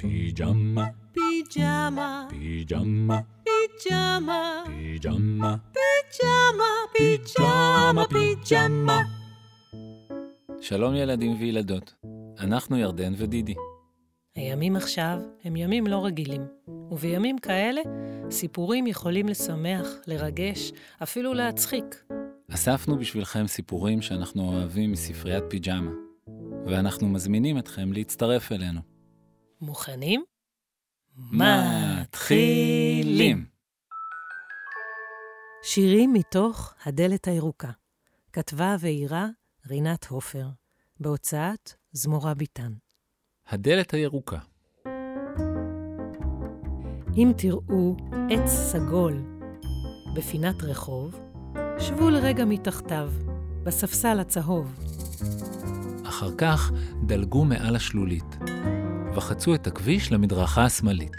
פיג'מה, פיג'מה, פיג'מה, פיג'מה, פיג'מה, פיג'מה, פיג'מה, פיג'מה. שלום ילדים וילדות, אנחנו ירדן ודידי. הימים עכשיו הם ימים לא רגילים, ובימים כאלה סיפורים יכולים לשמח, לרגש, אפילו להצחיק. אספנו בשבילכם סיפורים שאנחנו אוהבים מספריית פיג'מה, ואנחנו מזמינים אתכם להצטרף אלינו. מוכנים? מתחילים! שירים מתוך הדלת הירוקה. כתבה ואירה רינת הופר, בהוצאת זמורה ביטן. הדלת הירוקה. אם תראו עץ סגול בפינת רחוב, שבו לרגע מתחתיו, בספסל הצהוב. אחר כך דלגו מעל השלולית, וחצו את הכביש למדרכה השמאלית.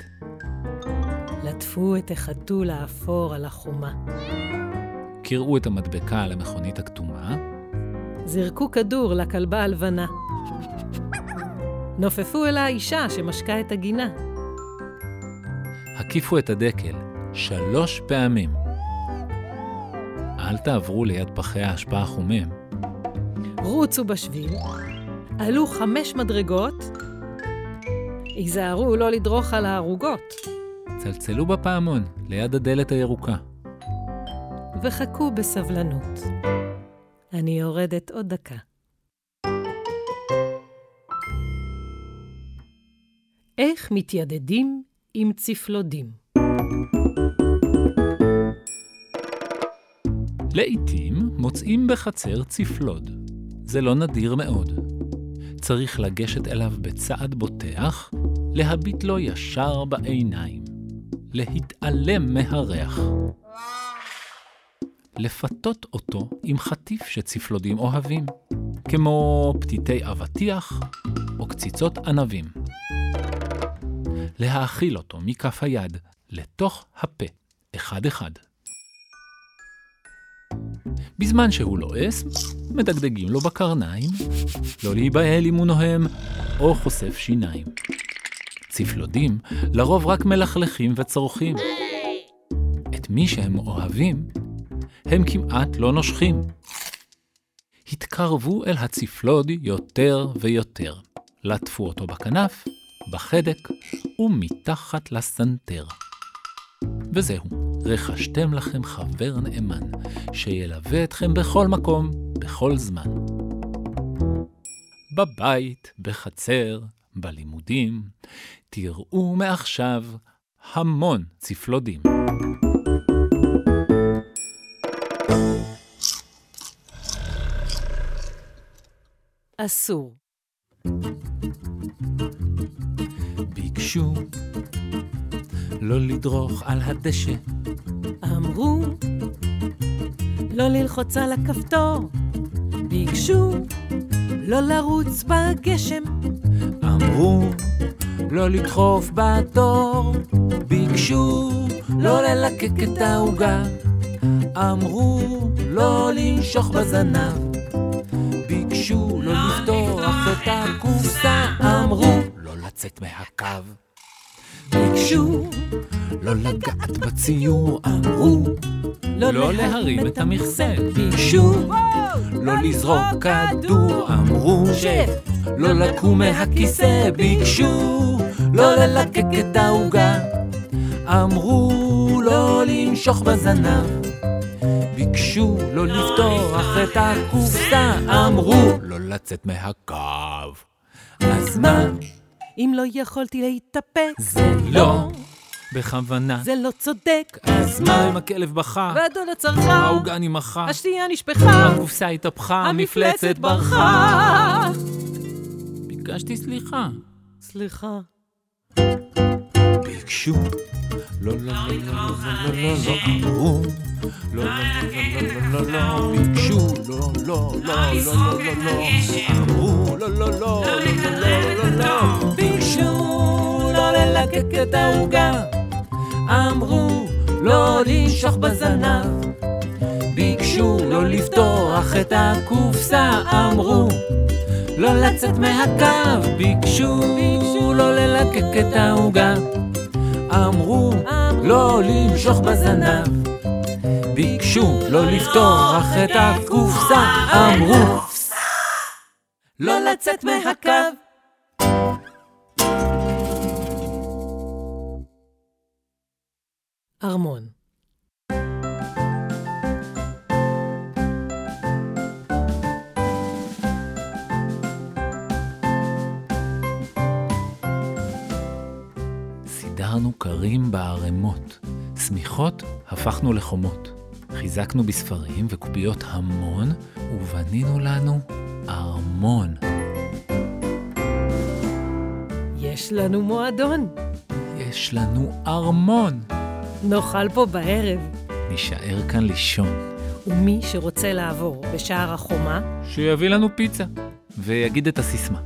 לטפו את החתול האפור על החומה. קראו את המדבקה על המכונית הכתומה, זרקו כדור לכלבה הלבנה. נופפו אל האישה שמשקה את הגינה. הקיפו את הדקל שלוש פעמים. אל תעברו ליד פחי האשפה החומם, רוצו בשביל, עלו חמש מדרגות, היזהרו לא לדרוך על הערוגות, צלצלו בפעמון ליד הדלת הירוקה. וחכו בסבלנות. אני יורדת עוד דקה. איך מתיידדים עם צפלודים? לעתים מוצאים בחצר צפלוד. זה לא נדיר מאוד. צריך לגשת אליו בצעד בוטח, להביט לו ישר בעיניים, להתעלם מהריח. לפתות אותו עם חטיף שצפלודים אוהבים, כמו פתיתי אבטיח או קציצות ענבים. להאכיל אותו מכף היד לתוך הפה, אחד-אחד. בזמן שהוא לועס, מדגדגים לו בקרניים, לא להיבהל אם הוא נוהם או חושף שיניים. צפלודים לרוב רק מלכלכים וצורכים. את מי שהם אוהבים, הם כמעט לא נושכים. התקרבו אל הצפלוד יותר ויותר. לטפו אותו בכנף, בחדק ומתחת לסנטר. וזהו, רכשתם לכם חבר נאמן, שילווה אתכם בכל מקום, בכל זמן. בבית, בחצר, בלימודים, תראו מעכשיו המון צפלודים. אסור. ביקשו לא לדרוך על הדשא, אמרו לא ללחוץ על הכפתור, ביקשו לא לרוץ בגשם, אמרו לא לדחוף בתור, ביקשו לא ללקק את העוגה, אמרו לא לנשוך בזנב, ביקשו לא לפתוח את הקופסה, אמרו לא לצאת מהקו. ביקשו לא לגעת בציור, אמרו. לא להרים את המכסה, ביקשו לא לזרוק כדור, אמרו לא לקום מהכיסא, ביקשו לא ללקק את העוגה, אמרו לא לנשוך בזנב, ביקשו לא לפתוח את הקופסה, אמרו לא לצאת מהקו. אז מה? אם לא יכולתי להתאפק, זה לא בכוונה. זה לא צודק, אז מה אם הכלב בכה? והדוד הצרחה, העוגה נמחה, השתייה נשפכה, הקופסה התהפכה, המפלצת ברחה. ביקשתי סליחה. סליחה. ביקשו, לא, לא, לא, לא, לא, לא, לא, לא, אמרו, לא, לא, לא, לא, לא, לא, ביקשו, לא, לא, לא, לא, לא, לא, לא, אמרו, לא, לא, לא, לא, לא, לא, לא, ביקשו, לא ללקק את העוגה, אמרו, לא לנשוך בזנב, ביקשו, לא לפתוח את הקופסה, אמרו, לא לצאת מהקו, ביקשו, לא ללקק את העוגה. אמרו לא למשוך בזנב. ביקשו לא לפתוח את הקופסה. אמרו לא לצאת מהקו. ארמון סידרנו כרים בערימות, שמיכות הפכנו לחומות. חיזקנו בספרים וקוביות המון, ובנינו לנו ארמון. יש לנו מועדון. יש לנו ארמון. נאכל פה בערב. נישאר כאן לישון. ומי שרוצה לעבור בשער החומה, שיביא לנו פיצה, ויגיד את הסיסמה.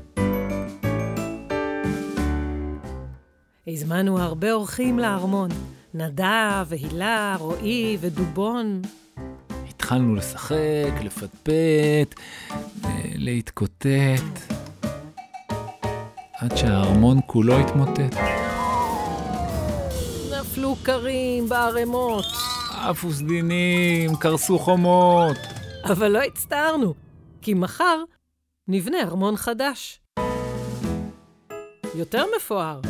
הזמנו הרבה אורחים לארמון. נדב, והילה, רועי ודובון. התחלנו לשחק, לפטפט, אה, להתקוטט, עד שהארמון כולו התמוטט. כרים בערימות. עפו סדינים, קרסו חומות. אבל לא הצטערנו, כי מחר נבנה ארמון חדש. יותר מפואר.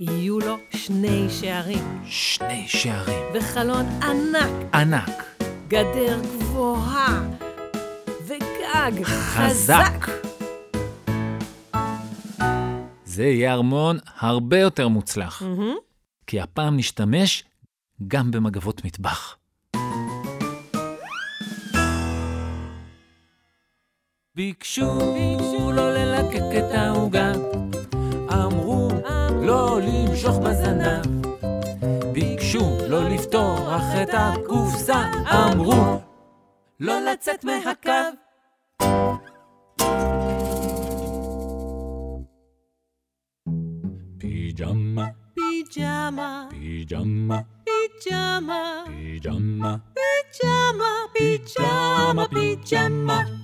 יהיו לו שני שערים, שני שערים. וחלון ענק, ענק. גדר גבוהה, וגג חזק. זה יהיה ארמון הרבה יותר מוצלח, מהמם. כי הפעם נשתמש גם במגבות מטבח. ביקשו לא ללקק את העוגה, אמרו לא למשוך בזנב. ביקשו לא לפתוח את הקופסה, אמרו לא לצאת מהקו. פיג'מה, פיג'מה, פיג'מה, פיג'מה, פיג'מה, פיג'מה, פיג'מה, פיג'מה.